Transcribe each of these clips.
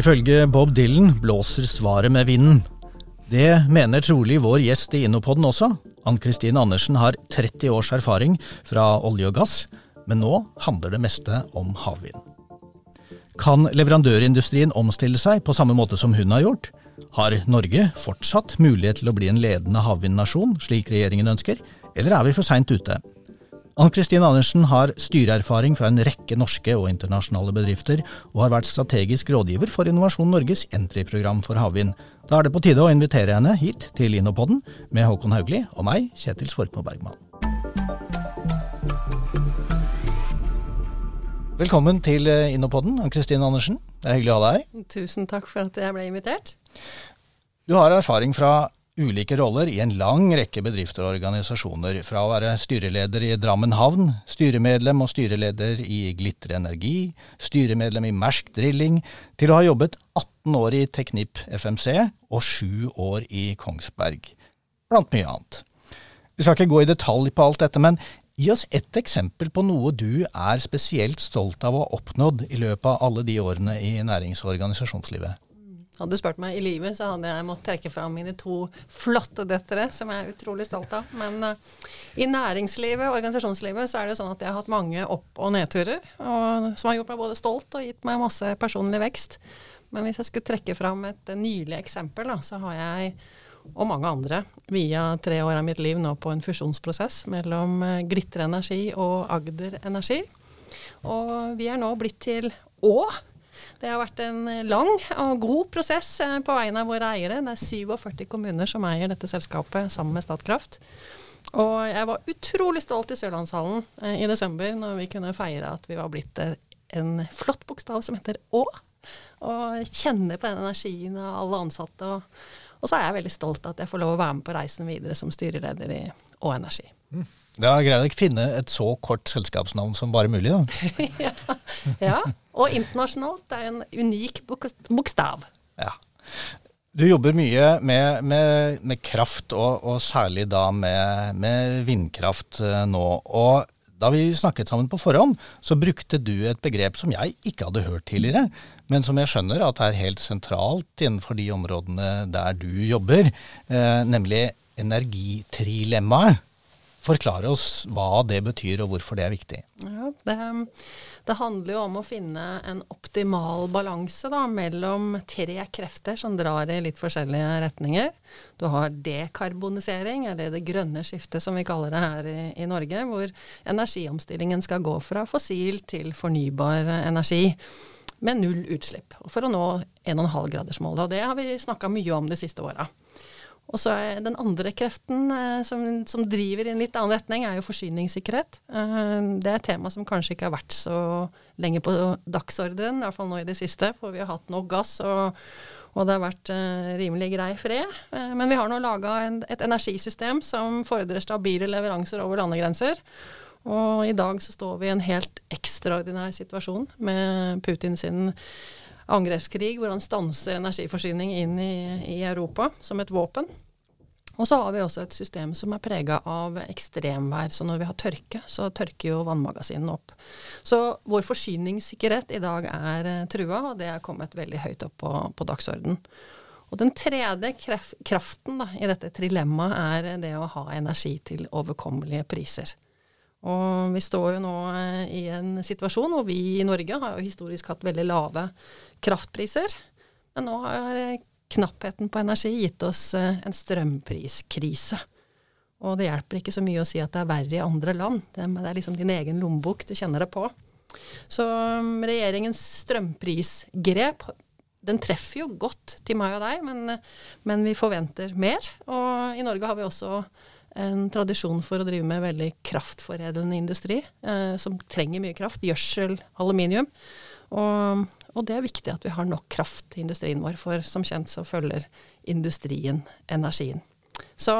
Ifølge Bob Dylan blåser svaret med vinden. Det mener trolig vår gjest i Innopoden også. Ann-Kristin Andersen har 30 års erfaring fra olje og gass, men nå handler det meste om havvind. Kan leverandørindustrien omstille seg på samme måte som hun har gjort? Har Norge fortsatt mulighet til å bli en ledende havvindnasjon, slik regjeringen ønsker, eller er vi for seint ute? Ann-Kristin Andersen har styreerfaring fra en rekke norske og internasjonale bedrifter, og har vært strategisk rådgiver for Innovasjon Norges entry-program for havvind. Da er det på tide å invitere henne hit til Innopodden med Håkon Haugli og meg, Kjetil Svorkmo Bergman. Velkommen til Innopodden, Ann-Kristin Andersen. Det er hyggelig å ha deg her. Tusen takk for at jeg ble invitert. Du har erfaring fra ulike roller i en lang rekke bedrifter og organisasjoner, fra å være styreleder i Drammen havn, styremedlem og styreleder i Glitre Energi, styremedlem i Mersk Drilling, til å ha jobbet 18 år i Teknip FMC og 7 år i Kongsberg, blant mye annet. Vi skal ikke gå i detalj på alt dette, men gi oss ett eksempel på noe du er spesielt stolt av å ha oppnådd i løpet av alle de årene i nærings- og organisasjonslivet. Hadde du spurt meg i livet, så hadde jeg måttet trekke fram mine to flotte døtre, som jeg er utrolig stolt av. Men uh, i næringslivet, organisasjonslivet, så er det sånn at jeg har hatt mange opp- og nedturer, og, som har gjort meg både stolt og gitt meg masse personlig vekst. Men hvis jeg skulle trekke fram et uh, nylig eksempel, da, så har jeg og mange andre via tre år av mitt liv nå på en fusjonsprosess mellom Glitre Energi og Agder Energi. Og vi er nå blitt til Å det har vært en lang og god prosess eh, på vegne av våre eiere. Det er 47 kommuner som eier dette selskapet sammen med Statkraft. Og jeg var utrolig stolt i Sørlandshallen eh, i desember når vi kunne feire at vi var blitt eh, en flott bokstav som heter Å. Og kjenne på den energien av alle ansatte. Og, og, så er jeg veldig stolt at jeg får lov å være med på reisen videre som styreleder i Å Energi. Mm. Da greier dere finne et så kort selskapsnavn som bare mulig, da. ja, ja, og internasjonalt. Det er en unik bokstav. Ja. Du jobber mye med, med, med kraft, og, og, særlig da med, med, vindkraft eh, nå. Og da vi snakket sammen på forhånd, så brukte du et begrep som jeg ikke hadde hørt tidligere, men som jeg skjønner at er helt sentralt innenfor de områdene der du jobber, eh, nemlig energitrilemmaet. Forklare oss hva det betyr og hvorfor det er viktig. Ja, det, det, handler jo om å finne en optimal balanse da, mellom tre krefter som drar i litt forskjellige retninger. Du har dekarbonisering, eller det grønne skiftet som vi kaller det her i, i Norge, hvor energiomstillingen skal gå fra fossil til fornybar energi med null utslipp. For å nå 1,5-gradersmålet. Og det har vi snakka mye om de siste åra. Og så er den andre kreften eh, som, som, driver i en litt annen retning, er jo forsyningssikkerhet. Eh, det er et tema som kanskje ikke har vært så lenge på dagsordenen, i hvert fall nå i det siste, for vi har hatt nok gass. og, og det har vært eh, rimelig grei fred. Eh, men vi har nå laga et energisystem som fordrer stabile leveranser over landegrenser. Og i dag så står vi i en helt ekstraordinær situasjon med Putin sin angrepskrig hvor han stanser energiforsyning inn i, i Europa som et våpen. Og så har vi også et system som er prega av ekstremvær. Så når vi har tørke, så tørker jo vannmagasinene opp. Så vår forsyningssikkerhet i dag er uh, trua, og det er kommet veldig høyt opp på, på dagsordenen. Og den tredje kraften da, i dette trilemmaet er det å ha energi til overkommelige priser. Og vi står jo nå uh, i en situasjon hvor vi i Norge har jo historisk hatt veldig lave kraftpriser. Men nå har knappheten på energi gitt oss eh, en strømpriskrise. Og det hjelper ikke så mye å si at det er verre i andre land. Det er liksom din egen lommebok du kjenner det på. Så um, regjeringens strømprisgrep den treffer jo godt til meg og deg, men, men, vi forventer mer. Og i Norge har vi også en tradisjon for å drive med veldig kraftforedlende industri, eh, som trenger mye kraft. Gjødsel, aluminium. Og, og, det er viktig at vi har nok kraft i industrien vår, for som kjent så følger industrien energien. Så,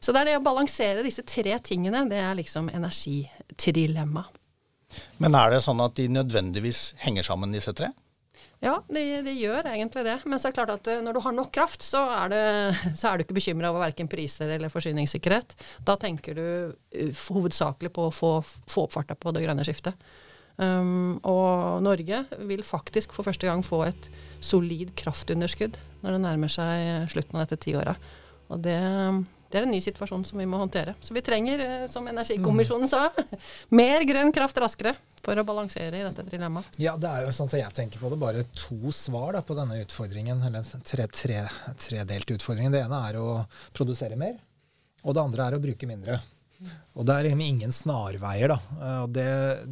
så det er det å balansere disse tre tingene, det er liksom energitrilemma. Men er det sånn at de nødvendigvis henger sammen, disse tre? Ja, de, de, gjør egentlig det. Men så er det klart at eh, når du har nok kraft, så er, det, så er du ikke bekymra over verken priser eller forsyningssikkerhet. Da tenker du uh, hovedsakelig på å få, få opp farta på det grønne skiftet. Um, og Norge vil faktisk for første gang få et solid kraftunderskudd når det nærmer seg slutten av dette tiåret. Og det, det, er en ny situasjon som vi må håndtere. Så vi trenger, eh, som Energikommisjonen sa, mer grønn kraft raskere for å balansere i dette dilemmaet. Ja, det er jo sånn at jeg tenker på det, bare to svar da, på denne utfordringen, eller tredelt tre, tre utfordringen. Det ene er å produsere mer, og det andre er å bruke mindre. Og det er liksom ingen snarveier. da, og det,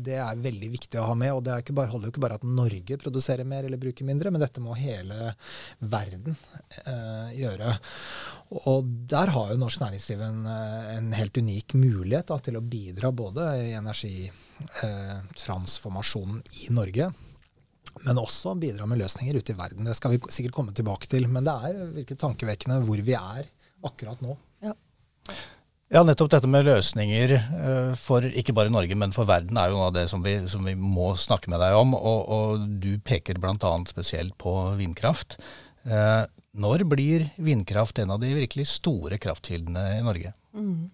det, er veldig viktig å ha med. og Det ikke bare, holder jo ikke bare at Norge produserer mer eller bruker mindre, men dette må hele verden eh, gjøre. Og der har jo norsk næringsliv en, eh, en helt unik mulighet da, til å bidra både i energitransformasjonen eh, i Norge, men også bidra med løsninger ute i verden. Det skal vi sikkert komme tilbake til. Men det er virkelig tankevekkende hvor vi er akkurat nå. Ja. Ja, nettopp dette med løsninger eh, for ikke bare Norge, men for verden er jo noe av det som vi, som vi må snakke med deg om. Og, og du peker bl.a. spesielt på vindkraft. Eh, når blir vindkraft en av de virkelig store kraftkildene i Norge? Mm.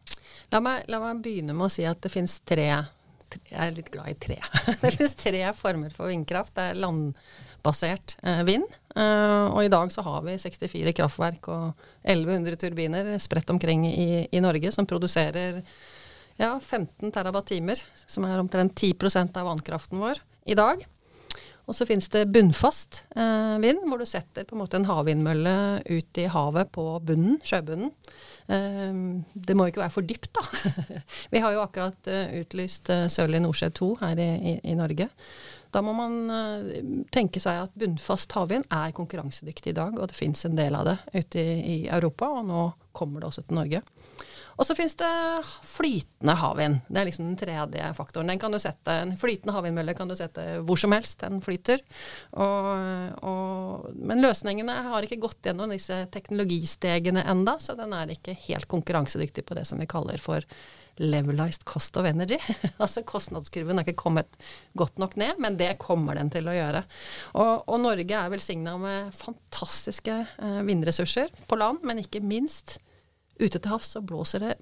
La, meg, la, meg, begynne med å si at det finnes tre Jeg er litt glad i tre. det finnes tre former for vindkraft. Det er landbasert eh, vind. Uh, og i dag så har vi 64 kraftverk og 1100 turbiner spredt omkring i, i Norge som produserer ja, 15 TWh, som er omtrent 10% av vannkraften vår i dag. Og så finnes det bunnfast eh, vind, hvor du setter på en måte en havvindmølle ut i havet på bunnen, sjøbunnen. Eh, det må ikke være for dypt, da. vi har jo akkurat utlyst Sørlige Nordsjø 2 her i, i, i Norge. Da må man uh, tenke seg at bunnfast havvind er konkurransedyktig i dag, og det fins en del av det ute i, Europa, og nå kommer det også til Norge. Og så fins det flytende havvind. Det er liksom den tredje faktoren. Den kan du sette, En flytende havvindmølle kan du sette hvor som helst, den flyter. Og, og, men løsningene har ikke gått gjennom disse teknologistegene enda, så den er ikke helt konkurransedyktig på det som vi kaller for levelized cost of energy. altså kostnadskurven er ikke kommet godt nok ned, men det kommer den til å gjøre. Og, og Norge er velsigna med fantastiske eh, vindressurser på land, men ikke minst ute til havs så blåser det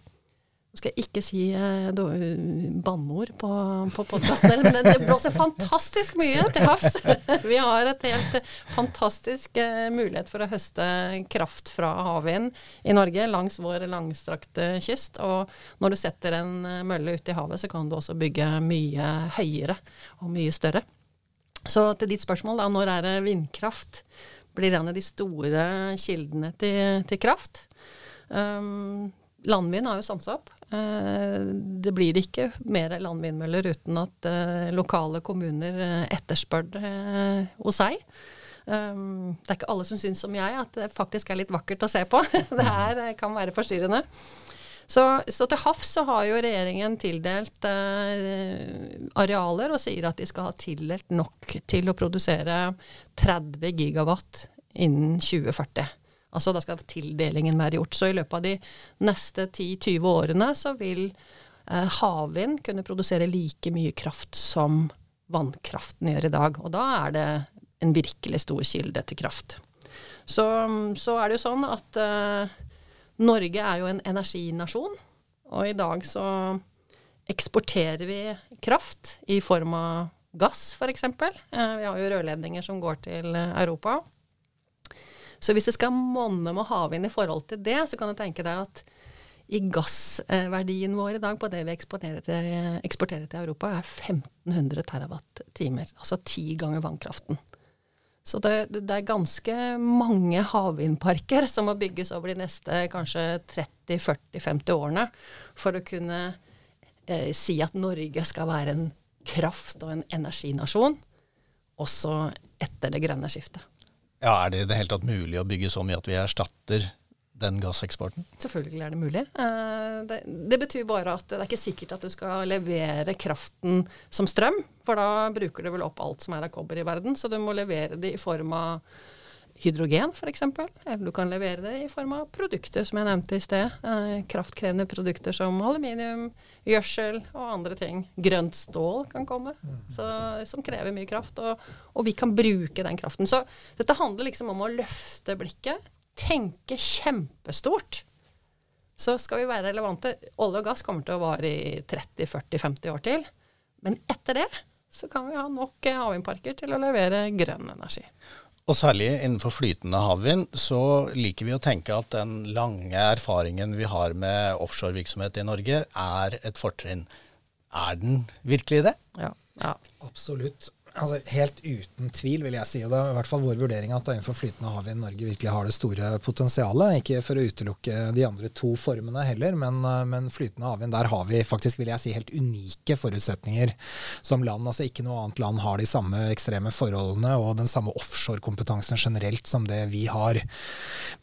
nå skal jeg ikke si eh, banneord på, på podkasten, men det, blåser fantastisk mye til havs. Vi har et helt fantastisk eh, mulighet for å høste kraft fra havvind i Norge langs vår langstrakte kyst. Og når du setter en eh, mølle ut i havet, så kan du også bygge mye høyere og mye større. Så til ditt spørsmål, da, når er det vindkraft blir en av de store kildene til, til kraft? Um, landvind har jo stansa opp. Eh, det blir ikke mer landvindmøller uten at eh, lokale kommuner eh, etterspør det hos seg. det er ikke alle som syns som jeg at det faktisk er litt vakkert å se på. det her kan være forstyrrende. Så, så, til havs har jo regjeringen tildelt arealer og sier at de skal ha tildelt nok til å produsere 30 gigawatt innen 2040. Altså da skal tildelingen være gjort. Så i løpet av de neste 10-20 årene så vil eh, havvind kunne produsere like mye kraft som vannkraften gjør i dag. Og da er det en virkelig stor kilde til kraft. Så, så er det jo sånn at eh, Norge er jo en energinasjon, og i dag så eksporterer vi kraft i form av gass, f.eks. Eh, vi har jo rørledninger som går til Europa. Så hvis det skal monne med havvind i forhold til det, så kan du tenke deg at i gassverdien vår i dag på det vi eksporterer til, eksporterer til Europa, er 1500 TWh. Altså ti ganger vannkraften. Så det, det, er ganske mange havvindparker som må bygges over de neste kanskje 30-40-50 årene for å kunne eh, si at Norge skal være en kraft- og en energinasjon også etter det grønne skiftet. Ja, Er det i det hele tatt mulig å bygge så mye at vi erstatter den gasseksporten? Selvfølgelig er det mulig. Eh, det, det, betyr bare at det er ikke sikkert at du skal levere kraften som strøm, for da bruker du vel opp alt som er av kobber i verden. Så du må levere det i form av hydrogen f.eks. Eller du kan levere det i form av produkter, som jeg nevnte i sted. Eh, kraftkrevende produkter som aluminium, gjødsel og andre ting. Grønt stål kan komme, mm. så, som krever mye kraft. Og, og, vi kan bruke den kraften. Så dette handler liksom om å løfte blikket. Tenke kjempestort. Så skal vi være relevante. Olje og gass kommer til å vare i 30-40-50 år til. Men etter det så kan vi ha nok eh, havvindparker til å levere grønn energi. Og særlig innenfor flytende havvind så liker vi å tenke at den lange erfaringen vi har med offshorevirksomhet i Norge, er et fortrinn. Er den virkelig det? Ja. ja. Absolutt. Altså, helt uten tvil, vil jeg si. Og det er i hvert fall vår vurdering at innenfor flytende havvind Norge virkelig har det store potensialet. Ikke for å utelukke de andre to formene heller, men, eh, men flytende havvind, der har vi faktisk, vil jeg si, helt unike forutsetninger som land. Altså ikke noe annet land har de samme ekstreme forholdene og den samme offshorekompetansen generelt som det vi har.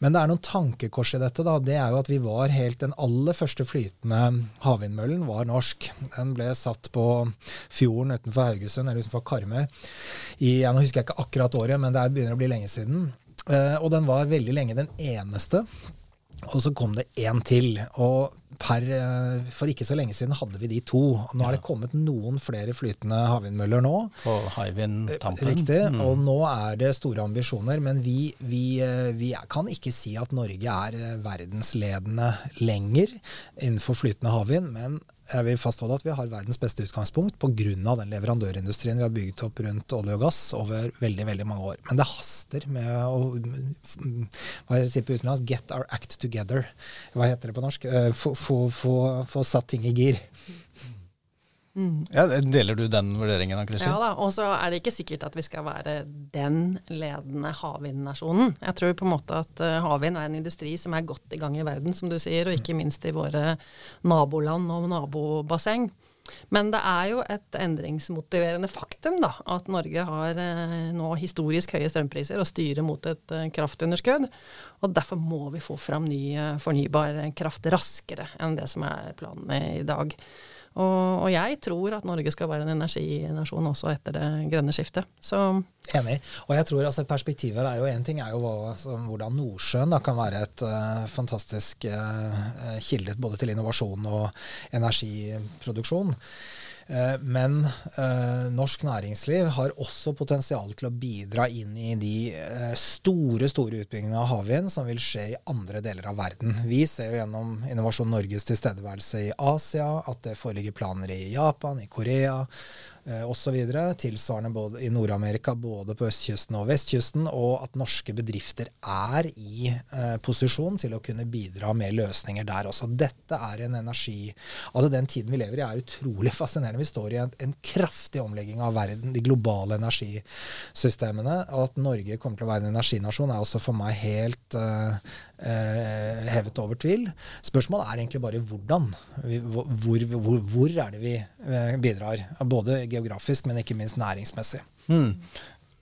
Men det er noen tankekors i dette. da, Det er jo at vi var helt Den aller første flytende havvindmøllen var norsk. Den ble satt på fjorden utenfor Haugesund, eller utenfor Karmøy i ja, Nå husker jeg ikke akkurat året, men det begynner å bli lenge siden. Uh, og den var veldig lenge den eneste. Og så kom det én til. Og per, eh, for ikke så lenge siden hadde vi de to. Nå ja. er det kommet noen flere flytende havvindmøller nå. På eh, Riktig. Mm. Og nå er det store ambisjoner. Men vi, vi, vi, kan ikke si at Norge er verdensledende lenger innenfor flytende havvind. Men jeg vil fastholde at vi har verdens beste utgangspunkt pga. den leverandørindustrien vi har bygget opp rundt olje og gass over veldig veldig mange år. Men det haster med å hva jeg sier på utenlands, get our act together. Hva heter det på norsk? Eh, få satt ting i gir. Mm. Ja, deler du den vurderingen, Kristin? Ja da, og så er det ikke sikkert at vi skal være den ledende havvindnasjonen. Jeg tror på en måte at uh, havvind er en industri som er godt i gang i verden, som du sier, og ikke minst i våre naboland og nabobasseng. Men det er jo et endringsmotiverende faktum da, at Norge har eh, nå historisk høye strømpriser og styrer mot et eh, kraftunderskudd. Og derfor må vi få fram ny eh, fornybar kraft raskere enn det som er planen i dag. Og, og, jeg tror at Norge skal være en energinasjon også etter det grønne skiftet. Så Enig. Og jeg tror altså perspektivet er jo én ting er jo hva, altså, hvordan Nordsjøen da, kan være et uh, fantastisk uh, kilde både til innovasjon og energiproduksjon. Eh, men eh, norsk næringsliv har også potensial til å bidra inn i de eh, store store utbyggingene av havvind som vil skje i andre deler av verden. Vi ser jo gjennom Innovasjon Norges tilstedeværelse i Asia at det foreligger planer i Japan, i Korea osv. Tilsvarende både i Nord-Amerika, både på østkysten og vestkysten. Og at norske bedrifter er i eh, posisjon til å kunne bidra med løsninger der også. Dette er en energi Altså Den tiden vi lever i, er utrolig fascinerende. Vi står i en, en kraftig omlegging av verden, de globale energisystemene. Og at Norge kommer til å være en energinasjon, er også for meg helt eh, eh, hevet over tvil. Spørsmålet er egentlig bare hvordan. Hvor, hvor, hvor er det vi eh, bidrar? Både geografisk, men ikke minst næringsmessig. Mm.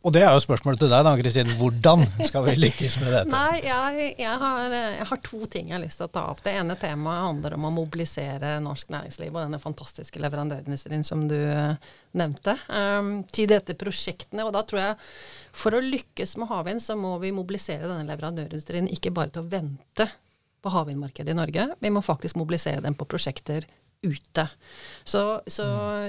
Og det er jo spørsmålet til deg, da, Kristin. Hvordan skal vi lykkes med dette? Nei, jeg, jeg, har, jeg, har, to ting jeg har lyst til å ta opp. Det ene temaet handler om å mobilisere norsk næringsliv og denne fantastiske leverandørindustrien som du uh, nevnte. Um, til dette prosjektene. Og da tror jeg for å lykkes med havvind, så må vi mobilisere denne leverandørindustrien ikke bare til å vente på havvindmarkedet i Norge. Vi må faktisk mobilisere dem på prosjekter ute. Så, så,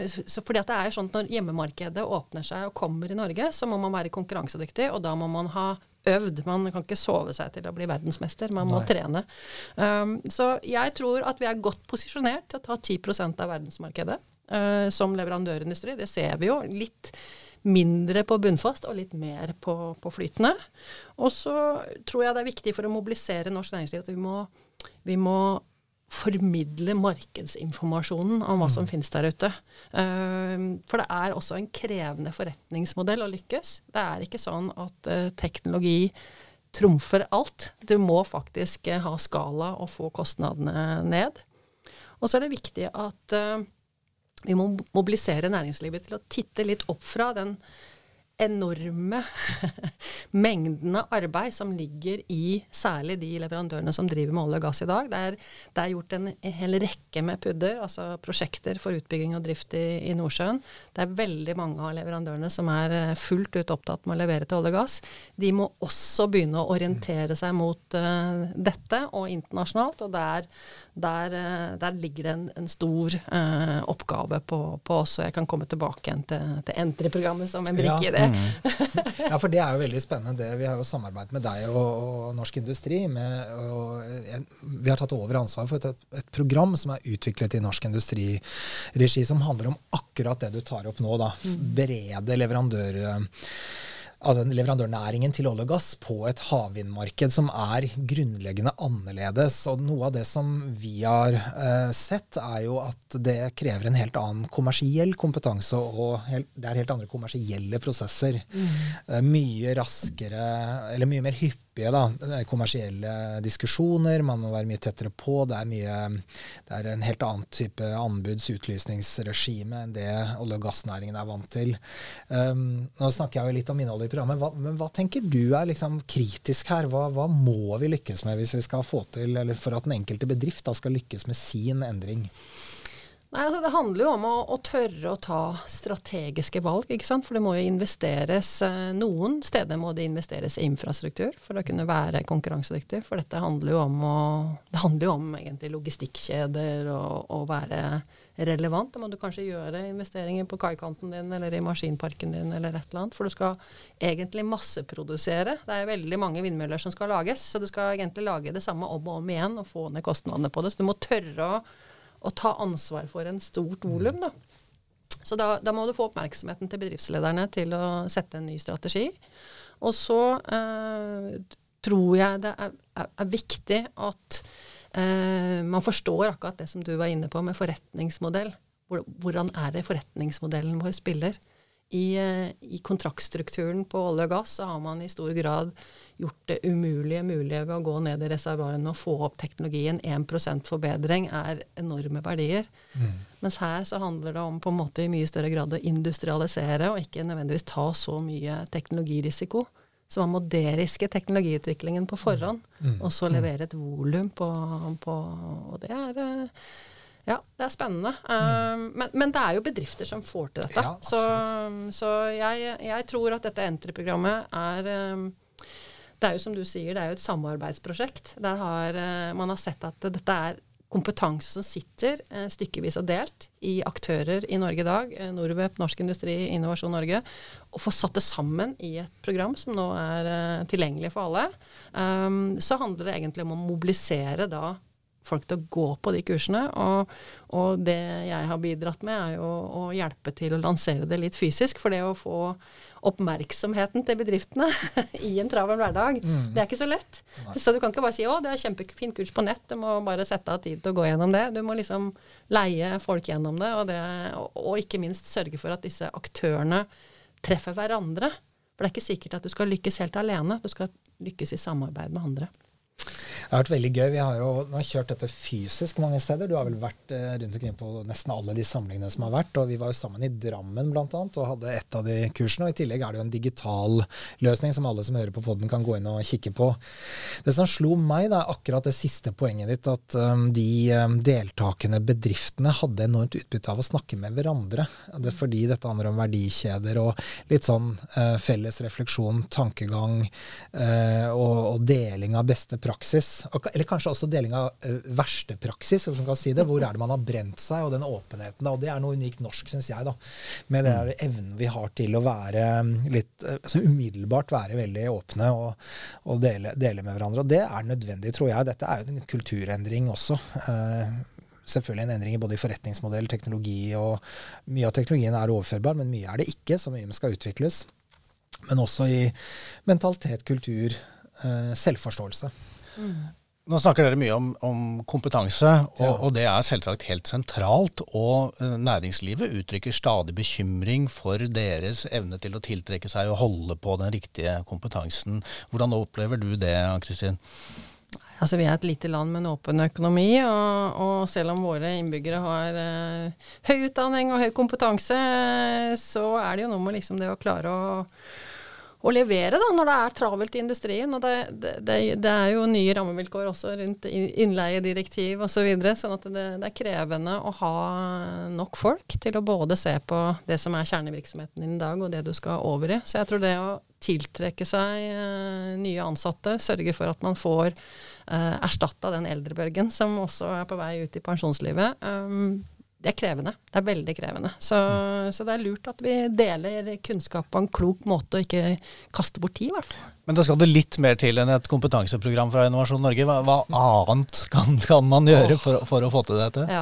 så, fordi at det er jo sånn at når hjemmemarkedet åpner seg og kommer i Norge, så må man være konkurransedyktig, og da må man ha øvd. Man kan ikke sove seg til å bli verdensmester, man må Nei. trene. Um, så jeg tror at vi er godt posisjonert til å ta 10% av verdensmarkedet uh, som leverandørindustri. Det ser vi jo. Litt mindre på bunnfast og litt mer på, på flytende. Og så tror jeg det er viktig for å mobilisere norsk næringsliv at vi må, vi må formidle markedsinformasjonen om hva som mm. finnes der ute. Uh, for det er også en krevende forretningsmodell å lykkes. Det er ikke sånn at uh, teknologi trumfer alt. Du må faktisk uh, ha skala og få kostnadene ned. Og så er det viktig at vi må mobilisere næringslivet til å titte litt opp fra den enorme mengdene arbeid som ligger i særlig de leverandørene som driver med olje og gass i dag. Det er, det er gjort en, hel rekke med PUD-er, altså prosjekter for utbygging og drift i, i, Nordsjøen. Det er veldig mange av leverandørene som er eh, fullt ut opptatt med å levere til olje og gass. De må også begynne å orientere seg mot uh, dette og internasjonalt, og der, der, uh, der ligger det en, en stor uh, oppgave på, på, oss. Og jeg kan komme tilbake igjen til, til Entry-programmet som en brikke i det. ja, for det er jo veldig spennende. det. Vi har jo samarbeidet med deg og, og Norsk Industri. Med, og, vi har tatt over ansvaret for et, et, program som er utviklet i Norsk Industriregi, som handler om akkurat det du tar opp nå. da. Mm. Berede leverandører altså leverandørnæringen til olje og gass på et havvindmarked som er grunnleggende annerledes. Og noe av det som vi har uh, sett, er jo at det krever en helt annen kommersiell kompetanse, og helt, det er helt andre kommersielle prosesser. Mm. Uh, mye raskere, eller mye mer hyppig hyppige da, kommersielle diskusjoner. Man må være mye tettere på. Det er, mye, det er en helt annen type anbuds- utlysningsregime enn det olje- og gassnæringen er vant til. Um, nå snakker jeg jo litt om innholdet i programmet, hva, men hva tenker du er liksom kritisk her? Hva, hva, må vi lykkes med hvis vi skal få til, eller for at den enkelte bedrift da skal lykkes med sin endring? Nei, altså Det handler jo om å, å, tørre å ta strategiske valg. ikke sant? For det må jo investeres eh, Noen steder må det investeres i infrastruktur for å kunne være konkurransedyktig. For dette handler jo om, å, det handler jo om egentlig logistikkjeder og å være relevant. Da må du kanskje gjøre investeringer på kaikanten din eller i maskinparken din eller et eller annet. For du skal egentlig masseprodusere. Det er veldig mange vindmøller som skal lages. Så du skal egentlig lage det samme om og om igjen og få ned kostnadene på det. Så du må tørre å å ta ansvar for en stort volum. Da. Så da, da, må du få oppmerksomheten til bedriftslederne til å sette en ny strategi. Og så eh, tror jeg det er, er, er viktig at eh, man forstår akkurat det som du var inne på med forretningsmodell. Hvordan er det forretningsmodellen vår spiller? I, eh, I, kontraktstrukturen på olje og gass så har man i stor grad gjort det umulige mulige ved å gå ned i reservoarene og få opp teknologien. 1 forbedring er enorme verdier. Mm. Mens her så handler det om på en måte i mye større grad å industrialisere og ikke nødvendigvis ta så mye teknologirisiko. Så man må deriske teknologiutviklingen på forhånd, mm. og så levere et volum på, på, Og det er eh, ja, det er spennende. Mm. Men, men, det er jo bedrifter som får til dette. Ja, så, så jeg, jeg, tror at dette Entry-programmet er um, Det er jo som du sier, det er jo et samarbeidsprosjekt. Der har uh, man har sett at dette er kompetanse som sitter uh, stykkevis og delt i aktører i Norge i dag. Uh, Norwep, Norsk Industri, Innovasjon Norge. Og få satt det sammen i et program som nå er tilgjengelig for alle. Um, så handler det egentlig om å mobilisere da folk til å gå på de kursene. Og, og, det jeg har bidratt med, er jo å hjelpe til å lansere det litt fysisk. For det å få oppmerksomheten til bedriftene i en travel hverdag, mm. det er ikke så lett. Nei. Så du kan ikke bare si 'Å, det er kjempefint kurs på nett', du må bare sette av tid til å gå gjennom det. Du må liksom leie folk gjennom det, og, det, og, og ikke minst sørge for at disse aktørene treffer hverandre. For det er ikke sikkert at du skal lykkes helt alene. Du skal lykkes i samarbeid med andre. Det har vært veldig gøy. Vi har jo har kjørt dette fysisk mange steder. Du har vel vært eh, rundt omkring på nesten alle de samlingene som har vært. og Vi var jo sammen i Drammen bl.a. og hadde et av de kursene. og I tillegg er det jo en digital løsning som alle som hører på poden kan gå inn og kikke på. Det som slo meg, da, er akkurat det siste poenget ditt, at um, de um, deltakende bedriftene hadde enormt utbytte av å snakke med hverandre. Det er fordi dette handler om verdikjeder og litt sånn felles refleksjon, tankegang og, og deling av beste praksis, eller kanskje også deling av uh, verste praksis, som kan si det. Hvor er det man har brent seg, og den åpenheten. Da. Og det er noe unikt norsk, syns jeg, da. Med den evnen vi har til å være mm, litt uh, altså Umiddelbart være veldig åpne og, og dele, dele, med hverandre. Og det er nødvendig, tror jeg. Dette er jo en kulturendring også. Uh, selvfølgelig en endring både i forretningsmodell, teknologi og Mye av teknologien er overførbar, men mye er det ikke. Så mye skal utvikles. Men også i mentalitet, kultur, selvforståelse. Nå snakker dere mye om, om kompetanse, og, ja. og, det er selvsagt helt sentralt. Og uh, næringslivet uttrykker stadig bekymring for deres evne til å tiltrekke seg og holde på den riktige kompetansen. Hvordan opplever du det, Ann-Kristin? Altså, vi er et lite land med en åpen økonomi, og, og selv om våre innbyggere har eh, høy utdanning og høy kompetanse, så er det jo noe med liksom det å klare å å levere da, når det er travelt i industrien. og Det, det, det er jo nye rammevilkår også rundt innleiedirektiv osv. Så sånn at det, det, er krevende å ha nok folk til å både se på det som er kjernevirksomheten din i dag, og det du skal over i. Så jeg tror det å tiltrekke seg eh, nye ansatte, sørge for at man får eh, erstatta den eldrebølgen som også er på vei ut i pensjonslivet, um, det er krevende. Det er veldig krevende. Så, så, det er lurt at vi deler kunnskap på en klok måte, og ikke kaster bort tid, i hvert fall. Men da skal det litt mer til enn et kompetanseprogram fra Innovasjon Norge. Hva, hva annet kan, kan, man gjøre for, for, å få til dette? Ja.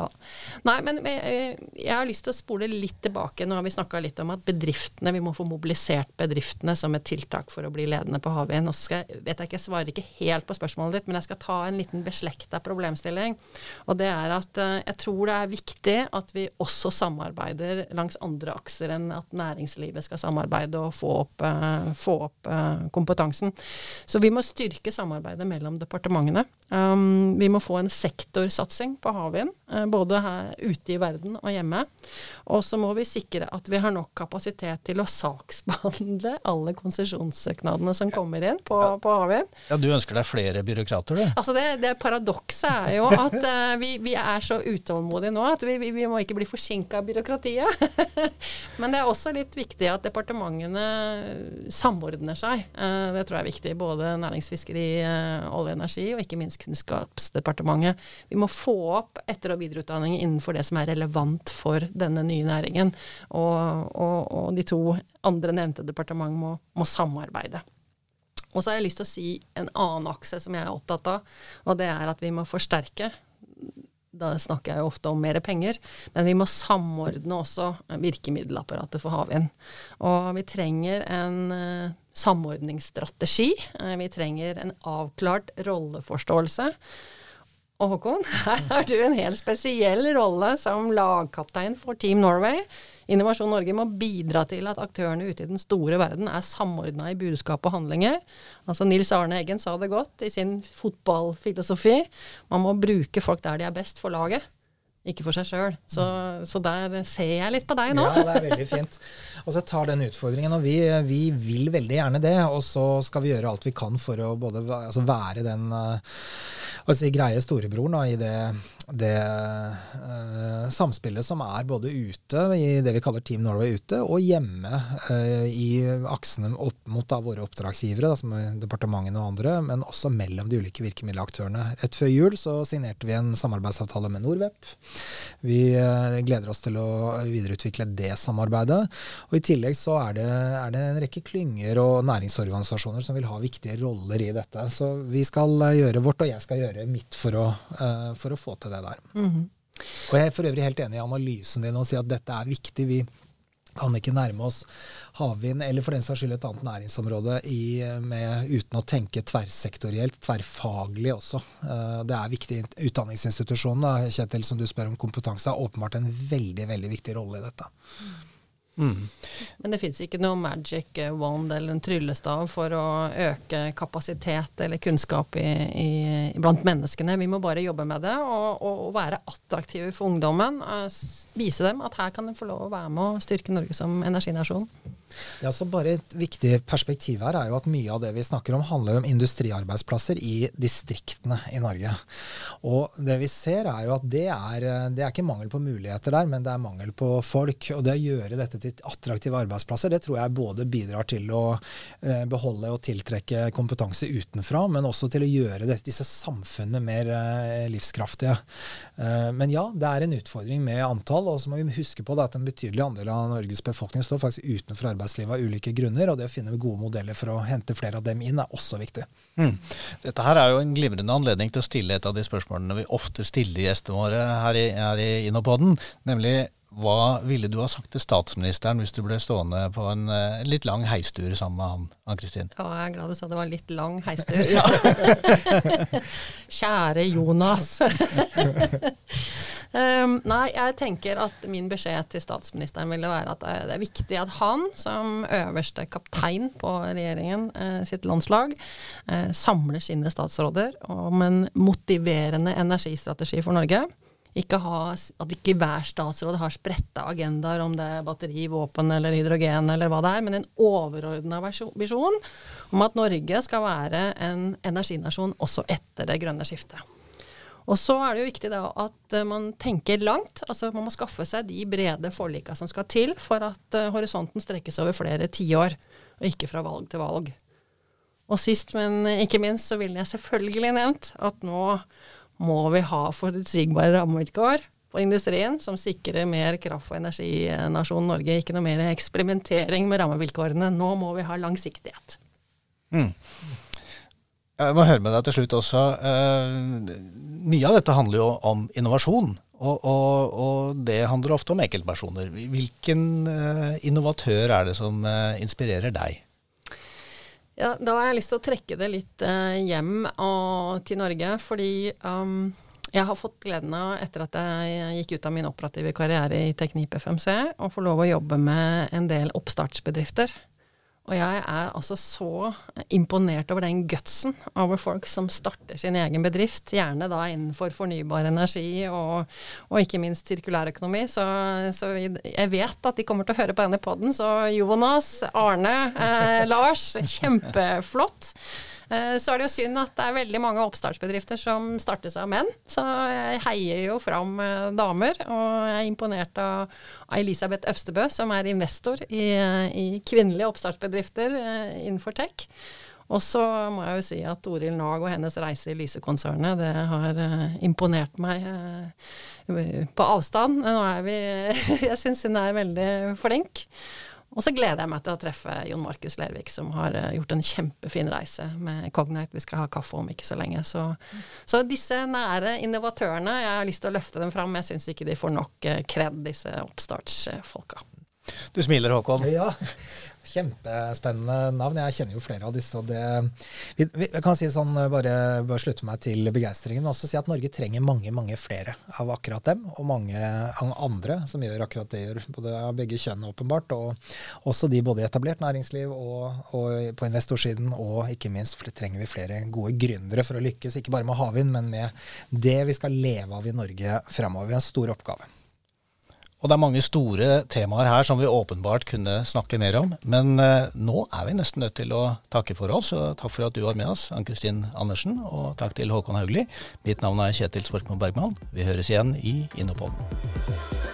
Nei, men jeg, jeg, har lyst til å spole litt tilbake. Nå har vi snakka litt om at bedriftene, vi må få mobilisert bedriftene som et tiltak for å bli ledende på havvind. Og så vet jeg ikke, jeg svarer ikke helt på spørsmålet ditt, men jeg skal ta en liten beslekta problemstilling. Og det er at uh, jeg tror det er viktig at vi også samarbeider langs andre akser enn at næringslivet skal samarbeide og få opp, uh, få opp kompetanse kompetansen. Så vi må styrke samarbeidet mellom departementene. Um, vi må få en sektorsatsing på havvind, uh, både her ute i verden og hjemme. Og så må vi sikre at vi har nok kapasitet til å saksbehandle alle konsesjonssøknadene som kommer inn på, på havvind. Ja, Du ønsker deg flere byråkrater, du? Altså det, det Paradokset er jo at uh, vi, vi, er så utålmodige nå at vi, vi, vi må ikke bli forsinka av byråkratiet. Men det er også litt viktig at departementene samordner seg. Uh, det tror jeg er viktig. Både næringsfiskeri, olje og energi, og ikke minst Kunnskapsdepartementet. Vi må få opp etter- og videreutdanning innenfor det som er relevant for denne nye næringen. Og, og, og de to andre nevnte departement må, må samarbeide. Og så har jeg lyst til å si en annen akse som jeg er opptatt av, og det er at vi må forsterke da snakker jeg jo ofte om mer penger, men vi må samordne også virkemiddelapparatet for havvind. Og vi trenger en uh, samordningsstrategi. Uh, vi trenger en avklart rolleforståelse. Og Håkon, her har du en helt spesiell rolle som lagkaptein for Team Norway. Innovasjon Norge må bidra til at aktørene ute i den store verden er samordna i budskap og handlinger. Altså Nils Arne Eggen sa det godt i sin fotballfilosofi. Man må bruke folk der de er best for laget ikke for seg sjøl. Så, så, der ser jeg litt på deg nå. Ja, det er veldig fint. Og så tar den utfordringen, og vi, vi, vil veldig gjerne det. Og så skal vi gjøre alt vi kan for å både altså være den altså, greie storebroren da, i det, det eh, samspillet som er både ute, i det vi kaller Team Norway ute, og hjemme eh, i aksene opp mot da, våre oppdragsgivere, da, som departementene og andre, men også mellom de ulike virkemiddelaktørene. Rett før jul så signerte vi en samarbeidsavtale med Norwep. Vi eh, gleder oss til å videreutvikle det samarbeidet. Og I tillegg så er det, er det en rekke klynger og næringsorganisasjoner som vil ha viktige roller i dette. Så vi skal eh, gjøre vårt, og jeg skal gjøre mitt for å, eh, for å få til det der. Mm -hmm. Og Jeg er for øvrig helt enig i analysen din og sier at dette er viktig. Vi kan ikke nærme oss havvind, eller for den saks skyld et annet næringsområde, i, med, uten å tenke tverrsektorielt, tverrfaglig også. Uh, det er viktig. Utdanningsinstitusjonene, Kjetil, som du spør om kompetanse, har åpenbart en veldig, veldig viktig rolle i dette. Mm. Mm. Men det fins ikke noe magic wand eller en tryllestav for å øke kapasitet eller kunnskap i, i, blant menneskene. Vi må bare jobbe med det og, og, være attraktive for ungdommen. Uh, vise dem at her kan de få lov å være med og styrke Norge som energinasjon. Ja, så bare Et viktig perspektiv her er jo at mye av det vi snakker om, handler om industriarbeidsplasser i distriktene i Norge. Og det vi ser er jo at det er, det er ikke mangel på muligheter der, men det er mangel på folk. Og det å gjøre dette til attraktive arbeidsplasser, det tror jeg både bidrar til å eh, beholde og tiltrekke kompetanse utenfra, men også til å gjøre det, disse samfunnene mer eh, livskraftige. Eh, men ja, det er en utfordring med antall, og så må vi huske på at en betydelig andel av Norges befolkning står faktisk utenfor arbeidslivet arbeidslivet av ulike grunner, og det å finne gode modeller for å hente flere av dem inn er også viktig. Mm. Dette her er jo en glimrende anledning til å stille et av de spørsmålene vi ofte stiller gjestene våre her i, her i Innopoden, nemlig hva ville du ha sagt til statsministeren hvis du ble stående på en uh, litt lang heistur sammen med han, Ann-Kristin? Ja, jeg er glad du sa det var litt lang heistur. Kjære Jonas. um, nei, jeg tenker at min beskjed til statsministeren ville være at det er viktig at han, som øverste kaptein på regjeringen uh, sitt landslag, uh, samler sine statsråder om en motiverende energistrategi for Norge ikke ha, at ikke hver statsråd har spredte agendaer om det er batteri, våpen eller hydrogen eller hva det er, men en overordna visjon om at Norge skal være en energinasjon også etter det grønne skiftet. Og så er det jo viktig da at man tenker langt. altså Man må skaffe seg de brede forlika som skal til for at uh, horisonten strekkes over flere tiår, og ikke fra valg til valg. Og sist, men ikke minst, så ville jeg selvfølgelig nevnt at nå må vi ha forutsigbare rammevilkår på industrien, som sikrer mer kraft- og energinasjonen Norge. Ikke noe mer eksperimentering med rammevilkårene. Nå må vi ha langsiktighet. Mm. Jeg må høre med deg til slutt også. Uh, mye av dette handler jo om innovasjon. Og, og, og, det handler ofte om enkeltpersoner. Hvilken uh, innovatør er det som uh, inspirerer deg? Ja, da har jeg lyst til å trekke det litt hjem og, til Norge. Fordi um, jeg har fått gleden av, etter at jeg gikk ut av min operative karriere i Teknip FMC, å få lov å jobbe med en del oppstartsbedrifter. Og jeg er altså så imponert over den gutsen over folk som starter sin egen bedrift, gjerne da innenfor fornybar energi og, og ikke minst sirkulærøkonomi. Så, så, jeg vet at de kommer til å høre på denne poden, så Jonas, Arne, eh, Lars, kjempeflott. Eh, så er det jo synd at det er veldig mange oppstartsbedrifter som startes av menn. Så jeg heier jo fram eh, damer, og jeg er imponert av Elisabeth Øvstebø, som er investor i, i kvinnelige oppstartsbedrifter eh, innenfor tech. Og så må jeg jo si at Toril Nag og hennes reise i Lyse-konsernet, det har imponert meg på avstand. Nå er vi Jeg syns hun er veldig flink. Og så gleder jeg meg til å treffe Jon Markus Lervik, som har uh, gjort en kjempefin reise med Cognite. Vi skal ha kaffe om ikke så lenge. Så, så disse nære innovatørene, jeg har lyst til å løfte dem fram. Jeg syns ikke de får nok uh, kred, disse oppstartsfolka. Du smiler, Håkon. Ja, Kjempespennende navn. Jeg kjenner jo flere av disse. og det, vi, vi, jeg kan si sånn, bare, bare slutte meg til begeistringen, men også si at Norge trenger mange mange flere av akkurat dem, og mange andre som gjør akkurat det gjør. Både av begge kjønn, åpenbart, og også de både i etablert næringsliv og, og på investorsiden. Og ikke minst trenger vi flere gode gründere for å lykkes, ikke bare med havvind, men med det vi skal leve av i Norge har en stor oppgave. Og det er mange store temaer her som vi åpenbart kunne snakke mer om. Men eh, nå er vi nesten nødt til å takke for oss. og Takk for at du var med oss, Ann-Kristin Andersen. Og takk til Håkon Haugli. Mitt navn er Kjetil Sporkmo Bergman. Vi høres igjen i Innopodden.